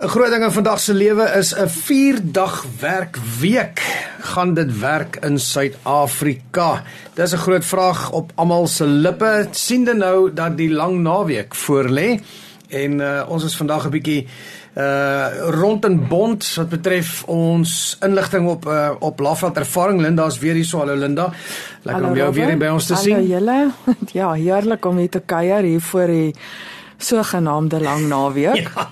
'n Groot ding in vandag se lewe is 'n 4-dag werkweek. Gaan dit werk in Suid-Afrika? Dis 'n groot vraag op almal se lippe. Siende nou dat die lang naweek voorlê en uh, ons is vandag 'n bietjie uh rond en bond wat betref ons inligting op uh, op Lafveld ervaring Linda is weer hier so hallo Linda lekker hallo, om jou Robert. weer by ons te hallo, sien hallo julle ja heerlik om hier te kuier hier voor die sogenaamde lang naweek. ja,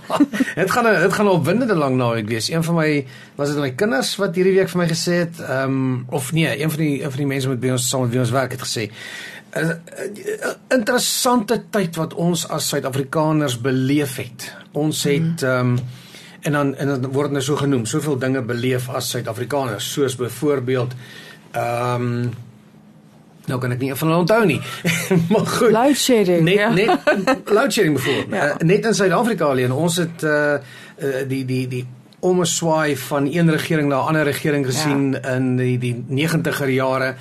dit gaan dit gaan 'n opwindende lang naweek wees. Een van my was dit my kinders wat hierdie week vir my gesê het, ehm um, of nee, een van die een van die mense met wie ons saam met wie ons werk het gesê. 'n interessante tyd wat ons as Suid-Afrikaners beleef het. Ons het ehm um, en dan en dan word nou so genoem, soveel dinge beleef as Suid-Afrikaners, soos byvoorbeeld ehm um, Nou kan ek nie van hulle onthou nie. maar goed. Load shedding. Net ja. net load shedding voor. Ja. Uh, net in Suid-Afrika alleen. Ons het uh, uh die die die omswaai van een regering na 'n ander regering gesien ja. in die die 90er jare.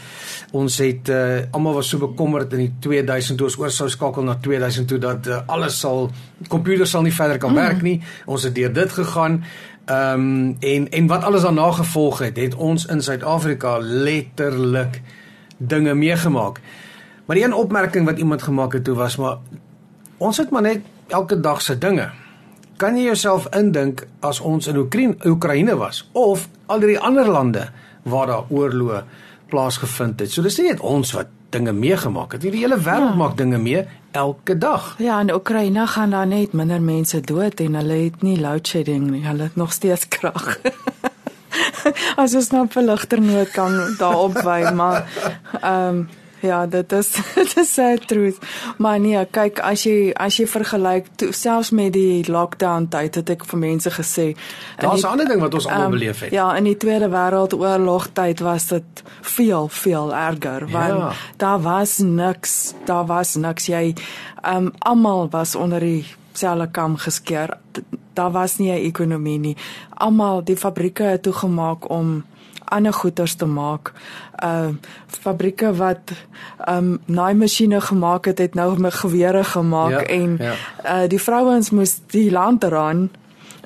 Ons het uh almal was so bekommerd in die 2000 toe ons oor sou skakel na 2000 toe dat uh, alles sal komputers sal nie verder kan mm. werk nie. Ons het deur dit gegaan. Ehm um, en en wat alles daarna gevolg het, het ons in Suid-Afrika letterlik dinge meegemaak. Maar die een opmerking wat iemand gemaak het toe was maar ons het maar net elke dag se dinge. Kan jy jouself indink as ons in Oekraïne Oekraïne was of al die ander lande waar daar oorloë plaasgevind het. So dis nie net ons wat dinge meegemaak het. Die hele wêreld ja. maak dinge mee elke dag. Ja, in Oekraïne gaan daar net minder mense dood en hulle het nie load shedding nie. Hulle het nog steeds krag. as ons nou verligter nood kan daarop wy, maar ehm um, ja, dit is dit is se truth. Maar nee, kyk as jy as jy vergelyk selfs met die lockdown tyd het ek vir mense gesê. Daar's 'n ander ding wat ons almal um, beleef het. Ja, in die Tweede Wêreldoorlog tyd was dit veel veel erger want ja. daar was niks, daar was niks jy ehm um, almal was onder die selfe kam geskeer daar was nie 'n ekonomie nie. Almal die fabrieke het toegemaak om ander goederes te maak. Uh fabrieke wat um naaimasjiene gemaak het, het nou met gewere gemaak ja, en ja. uh die vrouens moes die land ran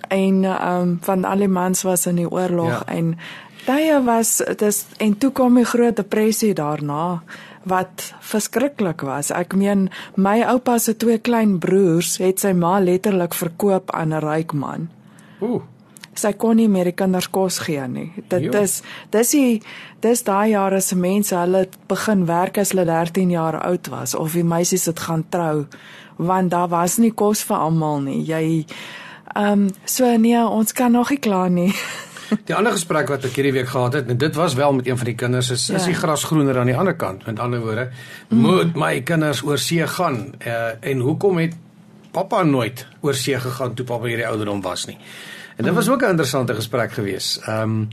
en um van al die mans was in die oorlog ja. en daai was dit is en toe kom die groot depressie daarna wat verskriklik was. Ek meen my oupa se twee klein broers het sy ma letterlik verkoop aan 'n ryk man. Ooh. Sy kon nie meer die kinders kos gee nie. Dit jo. is dis die dis daai jare se mense, hulle begin werk as hulle 13 jaar oud was of die meisies het gaan trou want daar was nie kos vir almal nie. Jy ehm um, so nee, ons kan nog nie klaar nie. Die ander gesprek wat ek hierdie week gehad het, en dit was wel met een van die kinders, is ja. is die gras groener aan die ander kant. Met ander woorde, mm. moet my kinders oor see gaan? Uh, en hoekom het pappa nooit oor see gegaan toe pappa hierdie ouderdom was nie? En dit was mm. ook 'n interessante gesprek geweest. Ehm um,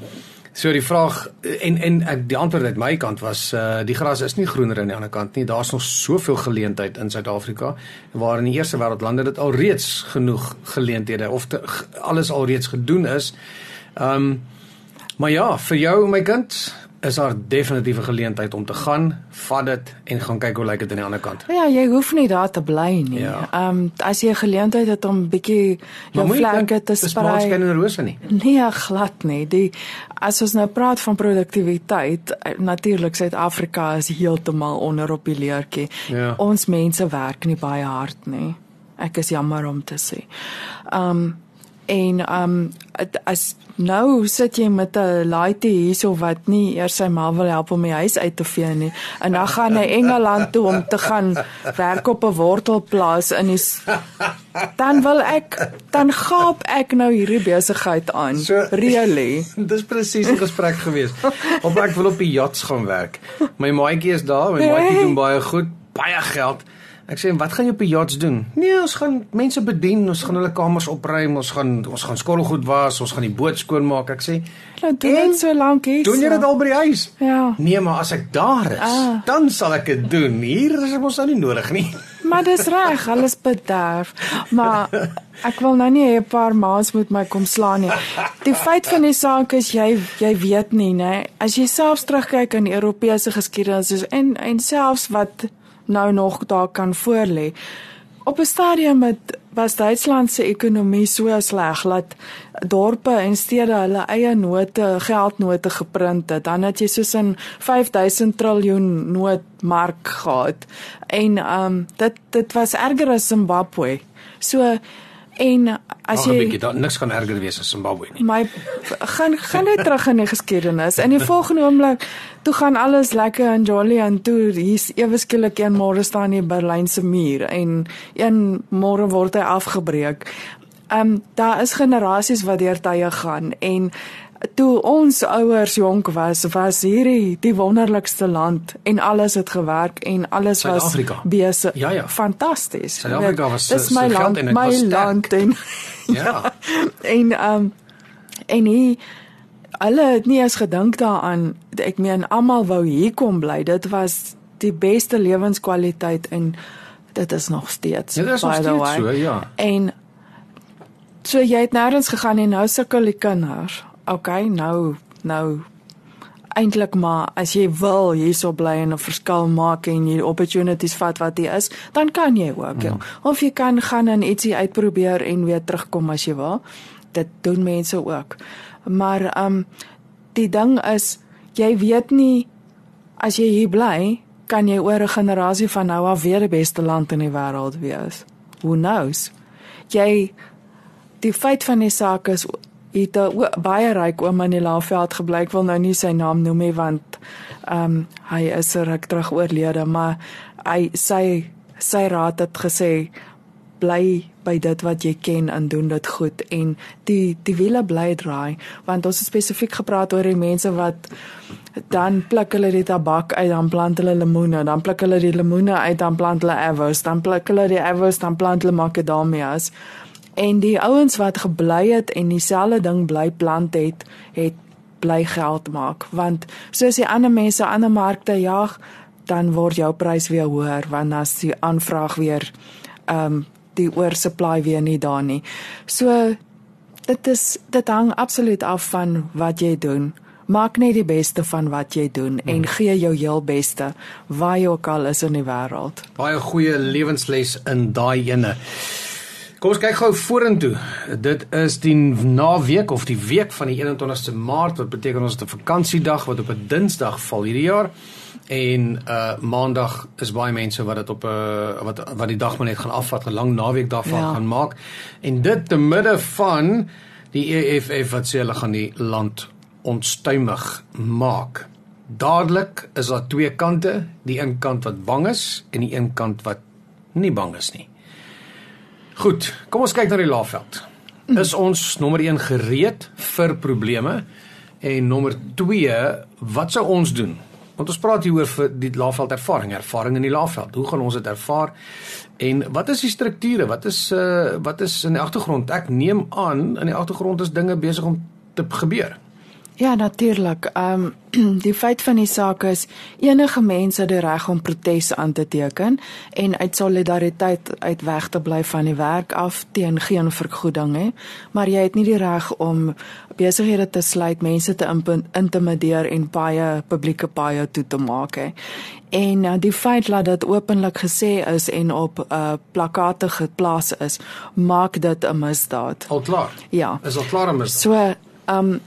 So die vraag en en ek die antwoord uit my kant was uh die gras is nie groener aan die ander kant nie. Daar's nog soveel geleentheid in Suid-Afrika waar in die eerste wêreldlande dit alreeds genoeg geleenthede of te, alles alreeds gedoen is. Ehm um, maar ja, vir jou my kind is daar definitief 'n geleentheid om te gaan, vat dit en gaan kyk hoe lyk dit aan die ander kant. Ja, jy hoef nie daar te bly nie. Ja. Ehm ja. um, as jy 'n geleentheid het om bietjie jou vlakke te sprei. Dis geen rose nie. Nee, glad nie. Die as ons nou praat van produktiwiteit, eh, natuurlik Suid-Afrika is heeltemal onder op die leertjie. Ja. Ons mense werk nie baie hard nie. Ek is jammer om te sê. Ehm um, en um as nou sit jy met 'n laaitjie hierso wat nie eers sy ma wil help om die huis uit te vee nie. En dan gaan hy Engeland toe om te gaan werk op 'n wortelplaas in die dan wil ek dan gaap ek nou hierdie besigheid aan. So, really? dis presies 'n gesprek gewees. Of ek wil op die yachts gaan werk. My maatjie is daar my maatjie doen baie goed baie geld Ek sê, "Wat gaan jy op die yachts doen?" "Nee, ons gaan mense bedien, ons gaan hulle kamers opruim, ons gaan ons gaan skottelgoed was, ons gaan die boot skoonmaak." Ek sê, "Laat doen dit so lank hier." "Doen jy dit al by die huis?" "Ja." "Nee, maar as ek daar is, ah. dan sal ek dit doen. Hier is ons nou nie nodig nie." "Maar dis reg, alles bederf." Maar ek wil nou nie 'n paar maas met my kom slaan nie. Die feit van die saak is jy jy weet nie, né? As jy selfs terugkyk aan Europese geskiedenis en en selfs wat nou nog daar kan voorlê. op 'n stadium het was Duitsland se ekonomie so sleg dat dorpe en stede hulle eie note, geldnote geprint het. Dan het jy soos 'n 5000 triljoen nootmark gehad. En ehm um, dit dit was erger as Zimbabwe. So En as jy bietjie daar niks gaan erger wees as Zimbabwe nie. My gaan gaan net terug in die geskiedenis. In die volgende oomblik toe gaan alles lekker en jolly en toe hier's ewe skielik een môre staan hier Berlynse muur en een môre word hy afgebreek. Ehm um, daar is generasies wat deur tye gaan en toe ons ouers jonk was, was hierdie die wonderlikste land en alles het gewerk en alles was besig. Ja ja. Fantasties. Suid-Afrika was dis my land, en my land en ja. ja. En ehm um, en hy hulle het nie eens gedink daaraan. Ek meen almal wou hier kom bly. Dit was die beste lewenskwaliteit en dit is nog steeds. Ja, dit is nog steeds so, ja. En so jy het nêrens gegaan en nou sukkel die kinders okay, nou nou eintlik maar as jy wil hierso bly en 'n verskil maak en jy opportunities vat wat jy is, dan kan jy ook. Ja. Of jy kan gaan en ietsie uitprobeer en weer terugkom as jy wil. Dit doen mense ook. Maar ehm um, die ding is jy weet nie as jy hier bly, kan jy oor 'n generasie van nou af weer die beste land in die wêreld wees. Who knows? Jy die feit van die saak is het 'n baie ryk oom in die Laagveld gebly. Ek wil nou nie sy naam noem nie want ehm um, hy is ruk terug oorlede, maar hy sy sy raad het gesê bly by dit wat jy ken en doen dit goed en die die wiele bly draai want ons het spesifiek gepraat oor die mense wat dan pluk hulle die tabak uit dan plant hulle lemoene dan pluk hulle die lemoene uit dan plant hulle avos dan pluk hulle die avos dan plant hulle macadamias En die ouens wat gebly het en dieselfde ding bly plant het, het bly geld maak want soos die ander mense 'n markte jag, dan word jou prys weer hoër want as die aanvraag weer ehm um, die oorsupply weer nie daar nie. So dit is dit hang absoluut af van wat jy doen. Maak net die beste van wat jy doen en hmm. gee jou heel beste waar jy ook al is in die wêreld. Baie goeie lewensles in daai ene. Kom ons kyk gou vorentoe. Dit is die naweek of die week van die 21ste Maart wat beteken ons het 'n vakansiedag wat op 'n Dinsdag val hierdie jaar. En uh maandag is baie mense wat dit op 'n uh, wat wat die dag maar net gaan afvat, 'n lang naweek daarvan ja. gaan maak. En dit te midde van die EFF wat sê hulle gaan die land onstuimig maak. Dadelik is daar twee kante, die een kant wat bang is en die een kant wat nie bang is nie. Goed, kom ons kyk na die laafveld. Is ons nommer 1 gereed vir probleme en nommer 2, wat sou ons doen? Want ons praat hier oor vir die laafveld ervaring, ervaring in die laafveld. Hoe gaan ons dit ervaar? En wat is die strukture? Wat is uh wat is in die agtergrond? Ek neem aan in die agtergrond is dinge besig om te gebeur. Ja, natuurlik. Ehm um, die feit van die saak is enige mense het die reg om protes aan te teken en uit solidariteit uit weg te bly van die werk af teen geen vergoeding hè. Maar jy het nie die reg om besighede te sluit, mense te intimideer en baie publieke paaie toe te maak hè. En uh, die feit dat dit openlik gesê is en op uh, plakate geplaas is, maak dit 'n misdaad. Al klaar. Ja. Is al klaar 'n misdaad. So, ehm um,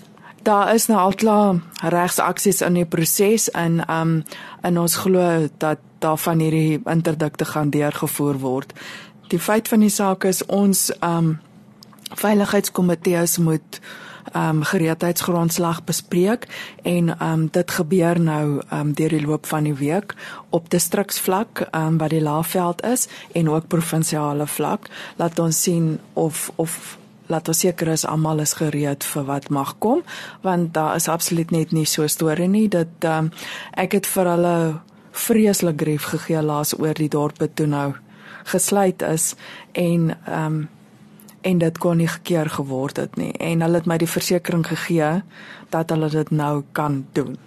daar is nou al klaar regsaksies in die proses en um en ons glo dat daar van hierdie interdikte gaan deurgevoer word. Die feit van die saak is ons um veiligheidskomitees moet um gereedheidsgrondslag bespreek en um dit gebeur nou um deur die loop van die week op distriksvlak um wat die Laagveld is en ook provinsiale vlak laat ons sien of of laat ons seker is almal is gereed vir wat mag kom want daar is absoluut net nie so storie nie. Dat um, ek het vir hulle vreeslik grief gegee laas oor die dorpe toe nou gesluit is en um, en dit kon nie gekeer geword het nie. En hulle het my die versekering gegee dat hulle dit nou kan doen.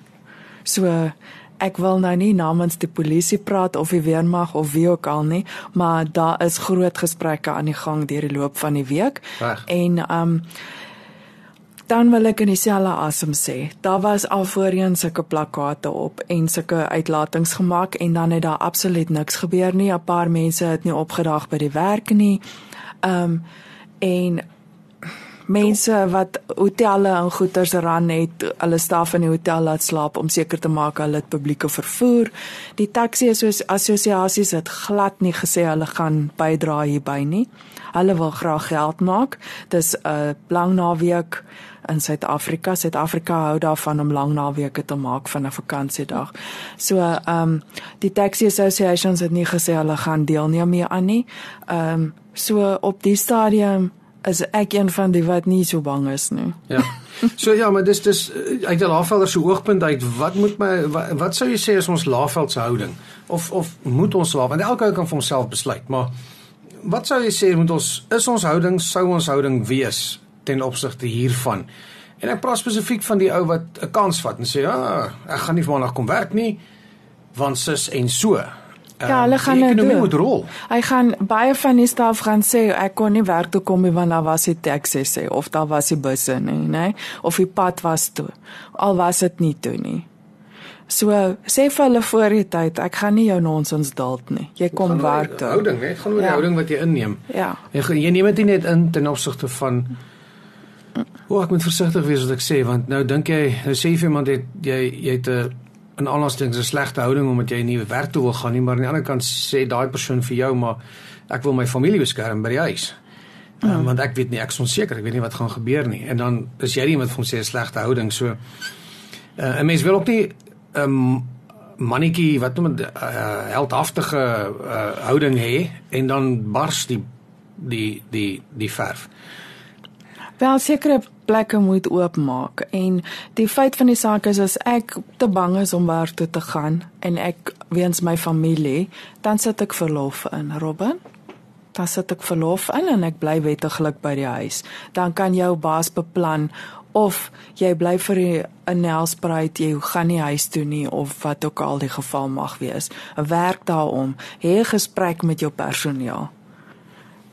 So ek wil nou nie namens die polisie praat of die weermag of wie ook al nie, maar daar is groot gesprekke aan die gang deur die loop van die week. Reg. En um dan wil ek in dieselfde asem sê, daar was al voorheen sulke plakkate op en sulke uitlatings gemaak en dan het daar absoluut niks gebeur nie. 'n Paar mense het nie opgedag by die werk nie. Ehm um, en mense wat hotelle en goederes ran het, hulle staf in die hotel laat slaap om seker te maak hulle het publieke vervoer. Die taxi assosiasies het glad nie gesê hulle gaan bydra hierby nie. Hulle wil graag geld maak. Dis 'n lang naweek in Suid-Afrika. Suid-Afrika hou daarvan om lang naweke te maak van 'n vakansiedag. So, ehm um, die taxi associations het nie gesê hulle gaan deelneem mee aan nie. Ehm um, so op die stadium is ek een van die wat nie so bang is nie. Ja. So ja, maar dis dis eh, uit 'n Laagvelder se oogpunt uit, wat moet my wat, wat sou jy sê is ons Laagveld se houding? Of of moet ons laat want elke ou kan vir homself besluit, maar wat sou jy sê moet ons is ons houding sou ons houding wees ten opsigte hiervan? En ek praat spesifiek van die ou wat 'n kans vat en sê ja, ek gaan nie vanaand kom werk nie want sis en so. Ja, hulle gaan nou doen. Moet rol. Hy gaan baie van die staf gaan sê ek kon nie werk toe kom nie want daar was die taxi sê of daar was die busse nie, nê? Of die pad was toe. Al was dit nie toe nie. So sê vir hulle voor die tyd, ek gaan nie jou nonsens dalk nie. Jy kom werk toe. Houding, hè? Gaan oor die ja. houding wat jy inneem. Ja. Jy, jy neem dit net in ten opsigte van O, oh, ek moet versigtig wees wat ek sê want nou dink jy, nou sê jy vir iemand jy jy het 'n in allasting 'n slegte houding omdat jy nie werk toe wil gaan nie, maar aan die ander kant sê daai persoon vir jou maar ek wil my familie beskerm by die huis. Ja. Um, want ek weet nie ek is onseker, ek weet nie wat gaan gebeur nie. En dan is jy iemand van sê 'n slegte houding. So uh, 'n mens wil ook nie 'n um, mannetjie wat noem 'n uh, heldhaftige uh, houding hê en dan bars die die die die verf. Wel sekere plekke moet oopmaak en die feit van die saak is as ek te bang is om werk toe te gaan en ek weens my familie, dan sit ek verlof in, Robin. Dan sit ek verlof in en ek bly wettiglik by die huis. Dan kan jou baas beplan of jy bly vir 'n Nelspreit, jy gaan nie huis toe nie of wat ook al die geval mag wees. Werk daarom, hê gesprek met jou personeel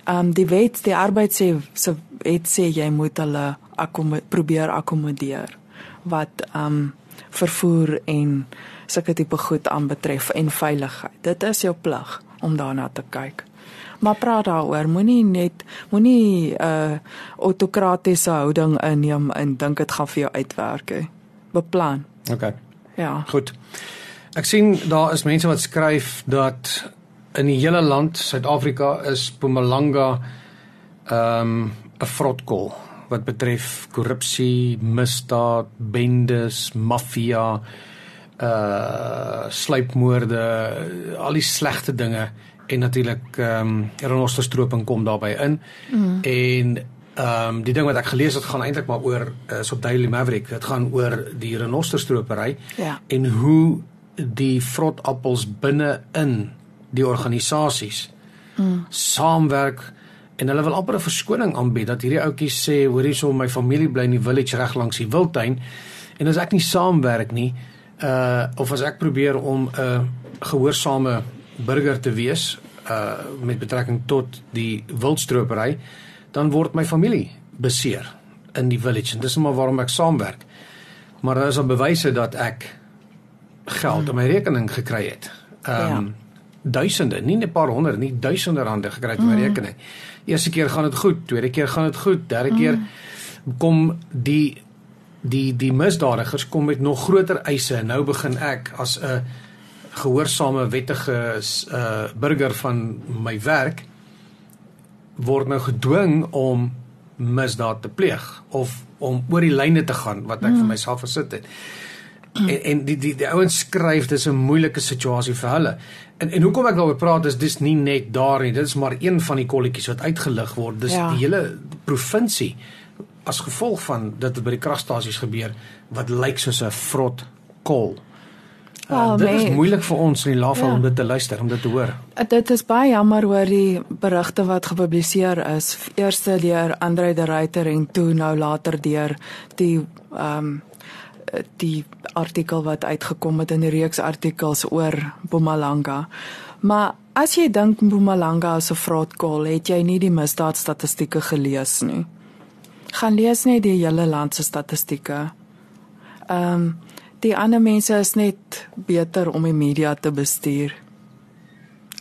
ehm um, die wet die arbeid sê se wet sê jy moet hulle akkom probeer akkommodeer wat ehm um, vervoer en sulke tipe goed aanbetref en veiligheid. Dit is jou plig om daarna te kyk. Maar praat daaroor, moenie net moenie 'n uh, autokratiese houding inneem en dink dit gaan vir jou uitwerk hè. Beplan. OK. Ja. Goed. Ek sien daar is mense wat skryf dat in die hele land Suid-Afrika is Mpumalanga ehm um, 'n vrotkol wat betref korrupsie, misdaad, bendes, maffia, uh sluipmoorde, al die slegte dinge en natuurlik ehm um, renosterstroping kom daarbey in. Mm. En ehm um, die ding wat ek gelees het gaan eintlik maar oor is op Daily Maverick. Dit gaan oor die renosterstropery ja. en hoe die vrotappels binne in die organisasies mm. saamwerk en hulle wil amper 'n verskoning aanbied dat hierdie ouetjies sê hoor hierso my familie bly in die village reg langs die wildtuin en as ek nie saamwerk nie uh of as ek probeer om 'n uh, gehoorsame burger te wees uh met betrekking tot die wildstropery dan word my familie beseer in die village en dis maar waarom ek saamwerk maar daar is al bewyse dat ek geld mm. op my rekening gekry het. Ehm um, ja duisende, nie net 'n paar honderd nie, duisende rande gekry op my mm. rekening. Eerste keer gaan dit goed, tweede keer gaan dit goed, derde mm. keer kom die die die misdadigers kom met nog groter eise en nou begin ek as 'n gehoorsame wettige uh burger van my werk word nou gedwing om misdaad te pleeg of om oor die lyne te gaan wat ek mm. vir myself gesit het. En en die die die ouens skryf dis 'n moeilike situasie vir hulle. En en hoekom ek daaroor praat is dis nie net daar nie, dit is maar een van die kolletjies wat uitgelig word. Dis ja. die hele provinsie as gevolg van dit wat by die kragstasies gebeur wat lyk soos 'n vrot kol. Uh, dit is moeilik vir ons in die laafval ja. om dit te luister, om dit te hoor. Uh, dit is baie jammer oor die berigte wat gepubliseer is. Eerste deur Andre de Ruyter en toe nou later deur die ehm um, die artikel wat uitgekom het in die reeks artikels oor Mpumalanga. Maar as jy dink Mpumalanga is 'n vraatkol, het jy nie die misdaadstatistieke gelees nie. Gaan lees net die hele land se statistieke. Ehm um, die ander mense is net beter om die media te bestuur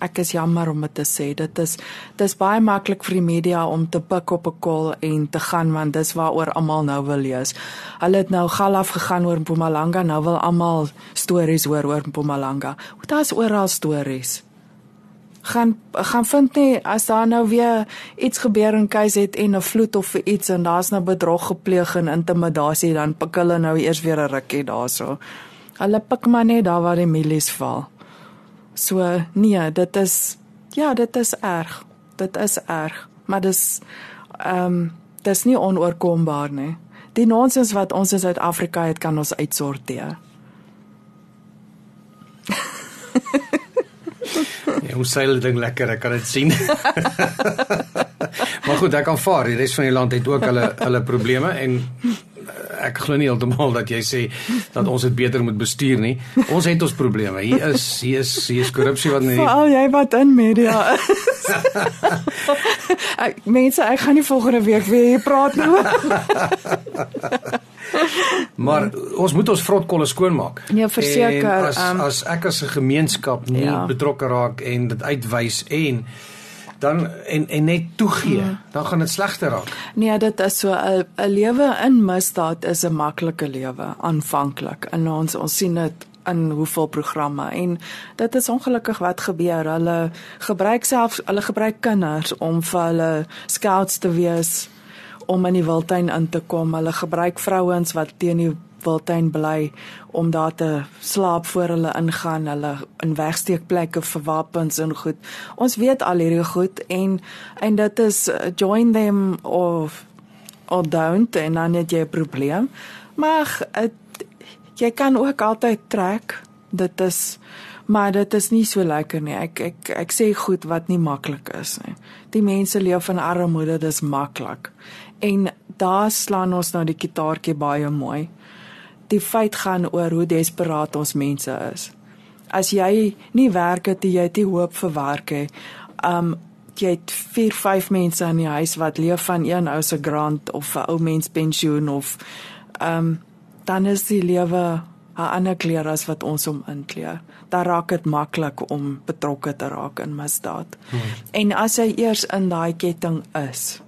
ek is jammer om dit te sê. Dit is dis baie maklik vir die media om te pik op 'n kol en te gaan want dis waaroor almal nou wil lees. Hulle het nou gal af gegaan oor Mpumalanga, nou wil almal stories hoor oor Mpumalanga. Daar's oral stories. gaan gaan vind nie as daar nou weer iets gebeur in KZN en 'n vloed of iets en daar's nou bedrog gepleeg en intimidasie dan pik hulle nou eers weer 'n rukkie daarso. Hulle pik maar net daar waar die milies val. So nee, dit is ja, dit is erg. Dit is erg, maar dis ehm um, dis nie onoorkombaar nie. Die nonsens wat ons in Suid-Afrika het kan ons uitsorteer. ja, hoe seil ding lekker, ek kan dit sien. maar goed, ek kan vaar. Die res van die land het ook hulle hulle probleme en ek glo nie heeltemal dat jy sê dat ons dit beter moet bestuur nie. Ons het ons probleme. Hier is hier is hier is korrupsie wat nie Veral jy wat in media is. ek mense, ek gaan nie volgende week weer hier praat nie. maar ons moet ons vrotkolle skoonmaak. Ja, verseker. As, um, as ek as 'n gemeenskap nie ja. betrokke raak en dit uitwys en dan en en net toegee, mm. dan gaan dit slegter raak. Nee, dit is so 'n 'n lewe in misdaad is 'n maklike lewe aanvanklik. En ons ons sien dit in hoeveel programme en dit is ongelukkig wat gebeur. Hulle gebruik self hulle gebruik kinders om vir hulle scouts te wees om in die wildtuin in te kom. Hulle gebruik vrouens wat teen die wildtuin bly om daar te slaap voor hulle ingaan, hulle in wegsteekplekke vir wapens en goed. Ons weet al hierdie goed en en dit is uh, join them of or don't en dan het jy 'n probleem. Maar het, jy kan ook altyd trek. Dit is maar dit is nie so lekker nie. Ek ek ek sê goed wat nie maklik is nie. Die mense leef in armoede, dis maklik. En daar slaan ons nou die kitaartjie baie mooi die feit gaan oor hoe desperaat ons mense is. As jy nie werk het, jy het nie hoop vir werk nie. Um jy het 4, 5 mense in die huis wat leef van een ou se grant of 'n ou mens pensioen of um dan is die lewe 'n ander kleur as wat ons hom inkleer. Daar raak dit maklik om betrokke te raak in misdaad. Hmm. En as jy eers in daai ketting is,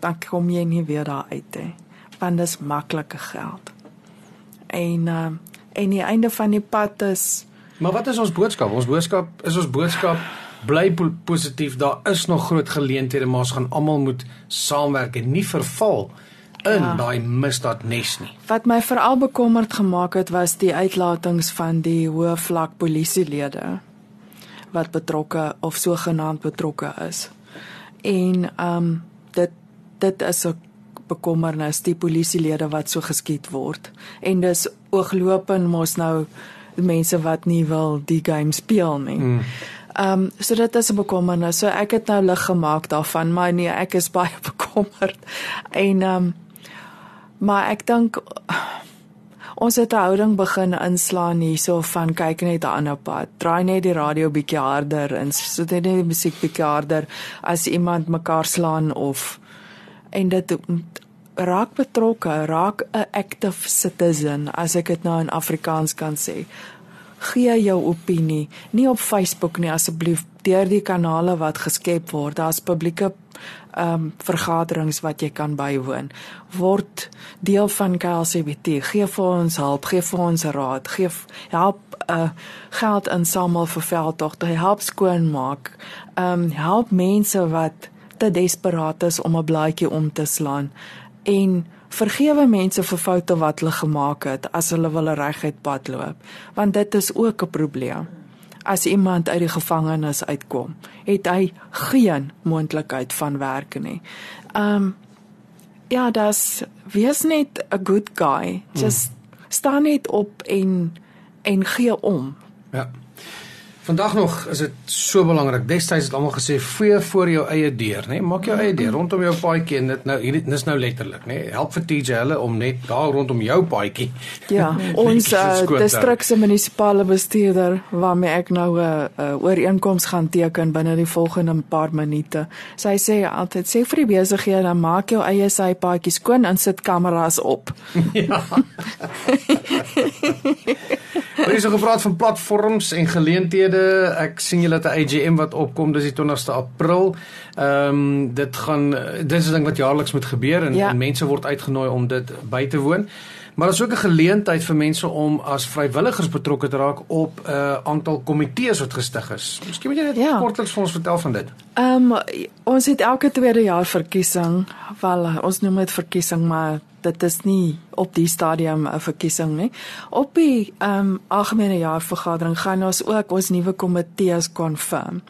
dan kom jy nie weer daar uit nie. Want dit is maklike geld en uh, en die einde van die pad is Maar wat is ons boodskap? Ons boodskap is ons boodskap bly positief. Daar is nog groot geleenthede, maar ons gaan almal moet saamwerk en nie verval in ja. daai misdaadnes nie. Wat my veral bekommerd gemaak het was die uitlatings van die hoë vlak polisielede wat betrokke of sogenaamd betrokke is. En ehm um, dit dit is 'n bekommernis die polisielede wat so geskiet word. En dis ooglopend mos nou mense wat nie wil die game speel nie. Mm. Ehm um, so dit is 'n bekommernis. So ek het nou lig gemaak daarvan, maar nee, ek is baie bekommerd. En ehm um, maar ek dink ons het 'n houding begin inslaan hierso van kyk net 'n ander pad. Draai net die radio bietjie harder en sit net die musiek bietjie harder as iemand mekaar slaan of en dit raak betrokke, raak 'n active citizen as ek dit nou in Afrikaans kan sê. Gee jou opinie, nie op Facebook nie asseblief deur die kanale wat geskep word. Daar's publieke ehm um, vergaderings wat jy kan bywoon. Word deel van KLCBT. Gee vir ons hulp, gee vir ons raad, gee help uh geld insamel vir veldtogte, help skoonmaak. Ehm um, help mense wat te desperaat is om 'n blaadjie om te slaan. En vergewe mense vir foute wat hulle gemaak het as hulle wil reguit pad loop want dit is ook 'n probleem. As iemand uit die gevangenis uitkom het hy geen moontlikheid van werk nie. Um ja das wees net 'n good guy. Just hmm. staan net op en en gee om. Ja Vandag nog is dit so belangrik. Destyds het almal gesê vee voor jou eie deur, nê? Nee? Maak jou eie deur rondom jou paadjie en dit nou hier dis nou letterlik, nê? Nee? Help vir TJ hulle om net daar rondom jou paadjie. Ja, ons uh, distrikse munisipale bestuurder waarmee ek nou 'n uh, uh, ooreenkoms gaan teken binne die volgende paar minute. Sy sê altyd sê vir die besighede, maak jou eie sypaadjie skoon en sit kameras op. ja. Ons het gepraat van platforms en geleenthede. Ek sien julle het 'n AGM wat opkom, dis die 20ste April. Ehm um, dit gaan dis 'n ding wat jaarliks moet gebeur en, ja. en mense word uitgenooi om dit by te woon. Maar daar's ook 'n geleentheid vir mense om as vrywilligers betrokke te raak op 'n uh, aantal komitees wat gestig is. Miskien moet jy net ja. kortliks vir ons vertel van dit. Ehm um, ons het elke tweede jaar verkiesing. Wel, ons noem dit verkiesing, maar dit is nie op die stadium 'n verkiesing nie. Op die ehm um, algemene jaarvergadering gaan ons ook ons nuwe komitees konfirm.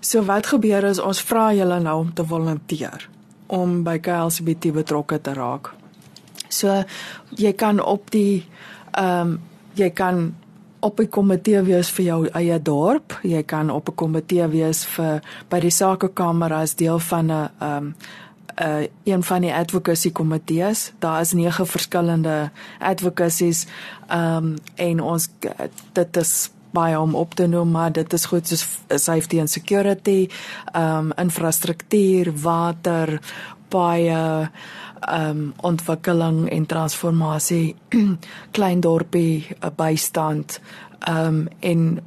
So wat gebeur is ons vra julle nou om te volunteer om by KLCBT betrokke te raak. So jy kan op die ehm um, jy kan op 'n komitee wees vir jou eie dorp. Jy kan op 'n komitee wees vir by die sakekamer as deel van 'n ehm um, uh een van die advocacy komitees. Daar is nege verskillende advocacies um, en ons dit is baie om op te noem, maar dit is goed soos safety and security, um, infrastruktuur, water, baie um, ontwikkeling en transformasie, klein dorpie, bystand um, en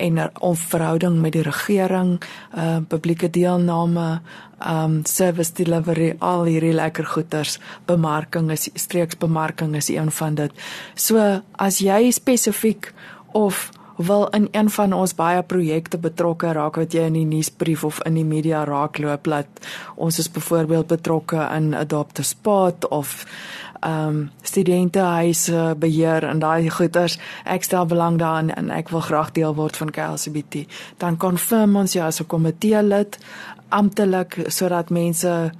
en 'n verhouding met die regering, uh publieke deelname, um service delivery, al hierdie lekker goeders, bemarking is streeksbemarking is een van dit. So as jy spesifiek of wil in een van ons baie projekte betrokke raak wat jy in die nuusbrief of in die media raakloop laat ons is byvoorbeeld betrokke in Adopt a Spot of ehm um, studentehuise beheer en daai goeders. Ek stel belang daarin en ek wil graag deel word van KLCBT dan konfirm ons jou as 'n komitee lid amptelik sodat mense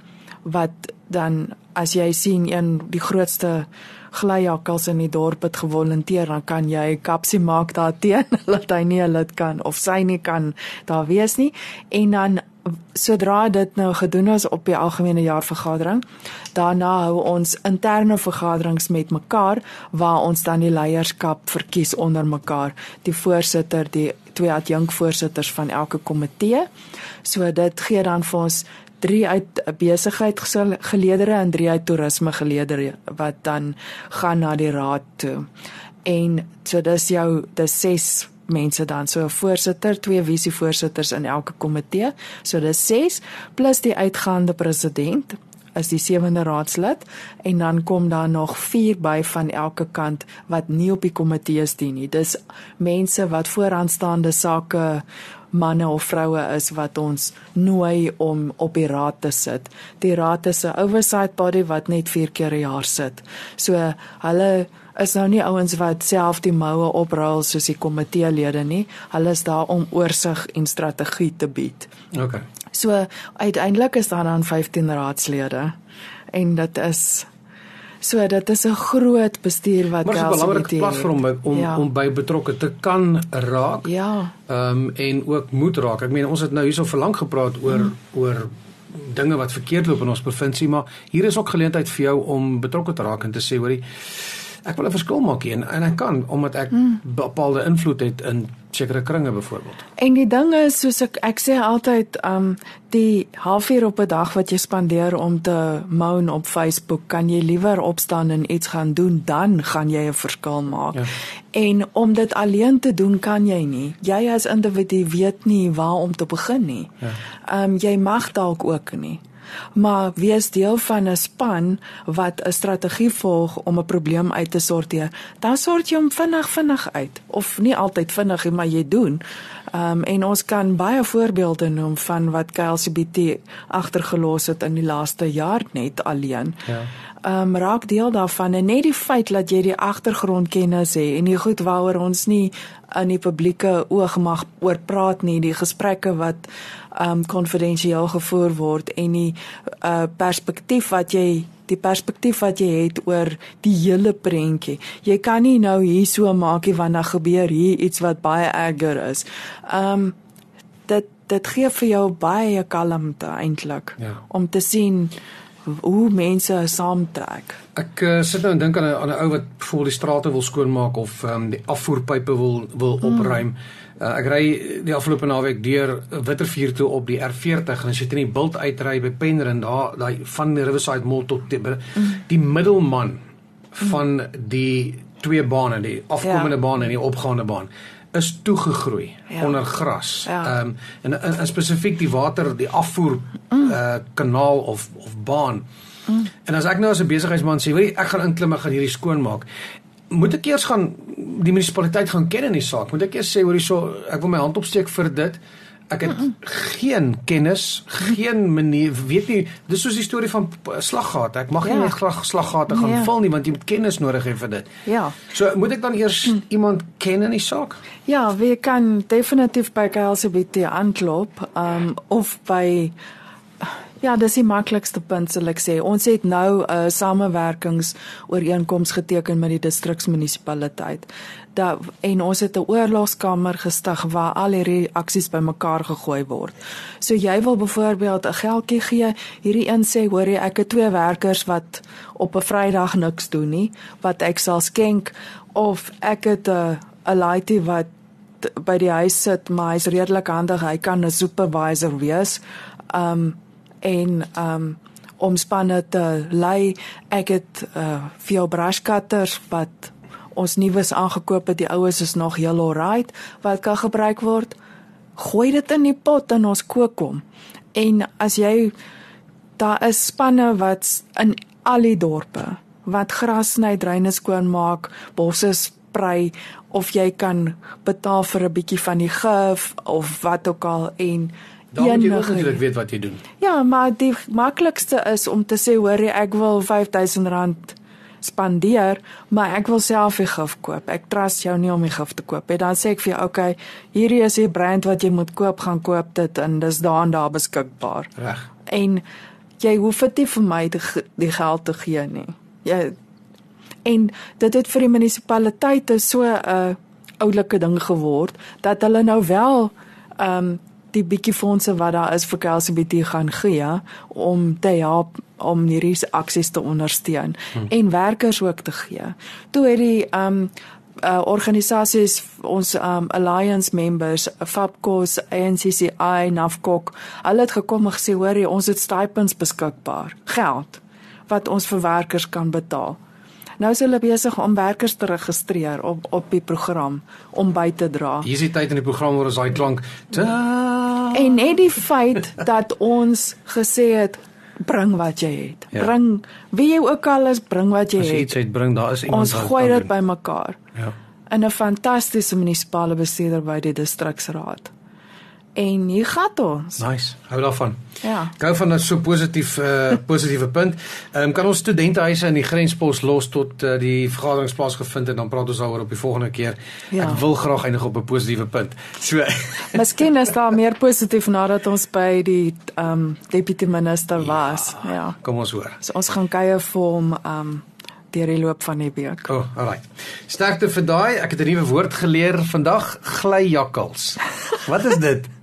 wat dan as jy sien een die grootste glyjakkals in die dorp het gewolonteer dan kan jy kapsie maak daarteen dat hy nie 'n lid kan of sy nie kan daar wees nie. En dan sodra dit nou gedoen is op die algemene jaarvergadering, daarna hou ons interne vergaderings met mekaar waar ons dan die leierskap verkies onder mekaar, die voorsitter, die twee adjunkvoorsitters van elke komitee. So dit gee dan vir ons 3 uit besigheidsgeleedere en 3 uit toerisme geleedere wat dan gaan na die raad toe. En so dis jou dis 6 mense dan so 'n voorsitter, twee visievoorsitters in elke komitee. So dis 6 plus die uitgaande president as die sewende raadslid en dan kom daar nog 4 by van elke kant wat nie op die komitees dien nie. Dis mense wat vooraanstaande sake manne of vroue is wat ons nooi om op die raad te sit. Die raad is 'n oversight body wat net 4 keer 'n jaar sit. So hulle is nou nie ouens wat self die moue oprol soos die komiteelede nie. Hulle is daar om oorsig en strategie te bied. OK. So uiteindelik is daar dan 15 raadslede en dit is so dit is 'n groot bestuur wat Maar 'n belangrike platform om ja. om by betrokke te kan raak. Ja. Ehm um, en ook moet raak. Ek meen ons het nou hierso verlang gepraat oor hmm. oor dinge wat verkeerd loop in ons provinsie, maar hier is ook geleentheid vir jou om betrokke te raak en te sê hoorie ek wil 'n verskil maak hier en, en ek kan omdat ek mm. bepaalde invloed het in sekere kringe byvoorbeeld. En die ding is soos ek ek sê altyd um die halfuur op 'n dag wat jy spandeer om te moan op Facebook, kan jy liewer opstaan en iets gaan doen dan gaan jy 'n verskil maak. Ja. En om dit alleen te doen kan jy nie. Jy as individu weet nie waar om te begin nie. Ja. Um jy mag dalk ook nie maar wees deel van 'n span wat 'n strategie volg om 'n probleem uit te sorteer. Dan sort jy hom vinnig vinnig uit of nie altyd vinnig nie, maar jy doen. Ehm um, en ons kan baie voorbeelde noem van wat KLCBT agtergelos het in die laaste jaar net alleen. Ja ehm um, raak deel daarvan en net die feit dat jy die agtergrondkennis het en die goed waaroor ons nie in die publieke oog mag oor praat nie, die gesprekke wat um, konfidensieel gevoer word en die uh perspektief wat jy die perspektief wat jy het oor die hele prentjie. Jy kan nie nou hier so maak nie want dan gebeur hier iets wat baie erger is. Ehm um, dit dit gee vir jou baie kalmte eintlik ja. om te sien hoe mense saamtrek. Ek uh, sit nou en dink aan 'n aan 'n ou wat voor die strate wil skoonmaak of um, die afvoerpype wil wil hmm. opruim. Uh, ek ry die afgelope naweek deur Wittervuur toe op die R40 en as jy teen die bult uitry by Penryn daar daai van Riverside Mall tot die, mm. die middelman van die twee bane, die afkomende ja. baan en die opgaande baan is toegegroei ja. onder gras. Ehm ja. um, en, en, en spesifiek die water, die afvoer mm. uh kanaal of of baan. Mm. En as ek nou as 'n besigheidsman sê, "Wie ek gaan inklim en gaan hierdie skoonmaak." Moet ek eers gaan die munisipaliteit gaan ken in die saak? Moet ek eers sê hoor hierso, ek wil my hand opsteek vir dit? Ek het geen kennis, geen manier, weet nie, dis soos die storie van slaggate. Ek mag ja. nie net graag slaggate gaan ja. vul nie want jy moet kennis nodig hê vir dit. Ja. So moet ek dan eers hm. iemand ken in die saak? Ja, we kan definitief by KLCBT aanklop, um of by Ja, dis die maklikste punt sal ek sê. Ons het nou 'n uh, samewerkingsooreenkoms geteken met die distriksmunisipaliteit. Da en ons het 'n oorlogskamer gestig waar al hierdie aksies bymekaar gegooi word. So jy wil byvoorbeeld 'n geldjie gee, hierdie een sê, hoor jy, ek het twee werkers wat op 'n Vrydag niks doen nie, wat ek sal skenk of ek het 'n 'n laaitie wat by die huis sit, maar hy's redelik handig, hy kan 'n supervisor wees. Um en um omspanne te lei. Ek het uh vir jou brush cutters wat ons nuus aangekoop het. Die oues is nog heel alright wat kan gebruik word. Gooi dit in die pot en ons kook hom. En as jy daar is spanne wat in al die dorpe wat gras sny, dreine skoon maak, bosse sprei of jy kan betaal vir 'n bietjie van die gif of wat ook al en Dan moet jy ook natuurlik weet wat jy doen. Ja, maar die maklikste is om te sê hoor ek wil R5000 spandeer, maar ek wil self die gif koop. Ek trust jou nie om die gif te koop nie. Dan sê ek vir jou, okay, hierdie is die brand wat jy moet koop, gaan koop dit en dis daar en daar beskikbaar. Reg. En jy hoef dit nie vir my die, die geld te gee nie. Jy en dit het vir die munisipaliteite so 'n uh, oulike ding geword dat hulle nou wel ehm um, die bietjie fondse wat daar is vir KLCBT gaan gee om te help om hierdie aksies te ondersteun hmm. en werkers ook te gee. Toe het die um uh, organisasies ons um alliance members FAPCOS, ANCCI, NAFCOC, hulle het gekom en gesê hoor jy ons het stipends beskikbaar, geld wat ons vir werkers kan betaal. Nou is hulle besig om werkers te registreer op op die program om by te dra. Hier is die tyd in die program waar ons daai klank ta En net die feit dat ons gesê het bring wat jy het. Ja. Bring wie jy ook al is, bring wat jy, jy het. As jy iets uitbring, daar is iemand ons gooi dit bymekaar. Ja. In 'n fantastiese munisipale bestuurder by die distriksraad en hier gaan ons. Nice. Hou daarvan. Ja. Gou van 'n so positief uh positiewe punt. Ehm um, kan ons studentehuise in die grenspos los tot uh, die vergaderingsplaas gevind en dan praat ons daaroor op die volgende keer. Ja. Ek wil graag eindig op 'n positiewe punt. So Miskien is daar meer positief nadat ons by die ehm um, deputy minister was. Ja. ja. Kom ons hoor. So ons gaan kuier vir hom ehm um, deur die loop van die week. O, oh, alright. Sterkte vir daai. Ek het 'n nuwe woord geleer vandag, glyjakkals. Wat is dit?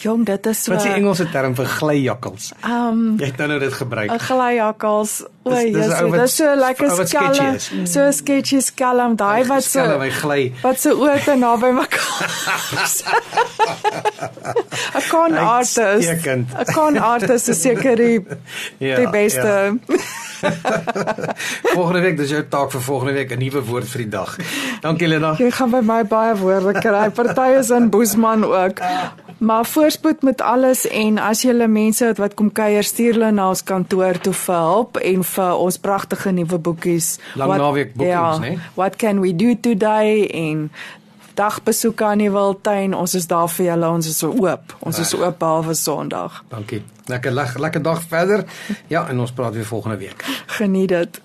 Jong, dit is so Wat is die Engelse term vir glyjakkals? Ehm um, Jy het nou nou dit gebruik. 'n Glyjakkals. O, Jesus, dit is so lekker skelm. So sketchy skelm, daai wat so gly. Wat so oor te naby mekaar. 'n Con artist. 'n Con artist is seker die ja, die beste. Ja. volgende week, dis jou taak vir volgende week 'n nuwe woord vir die dag. Dankie Lena. Jy gaan by my baie woorde kry. Party is in Boesman ook. Maar voorspoed met alles en as jy mense het wat kom kuier, stuur hulle na ons kantoor toe vir hulp en vir ons pragtige nuwe boekies. Lang naweek boekies, ja, né? What can we do today en dagbesoeke aan die Wildtuin. Ons is daar vir julle. Ons is oop. Ons Reg. is oop behalwe Sondag. Dankie. Lekker lekker dag verder. Ja, en ons praat weer volgende week. Geniet dit.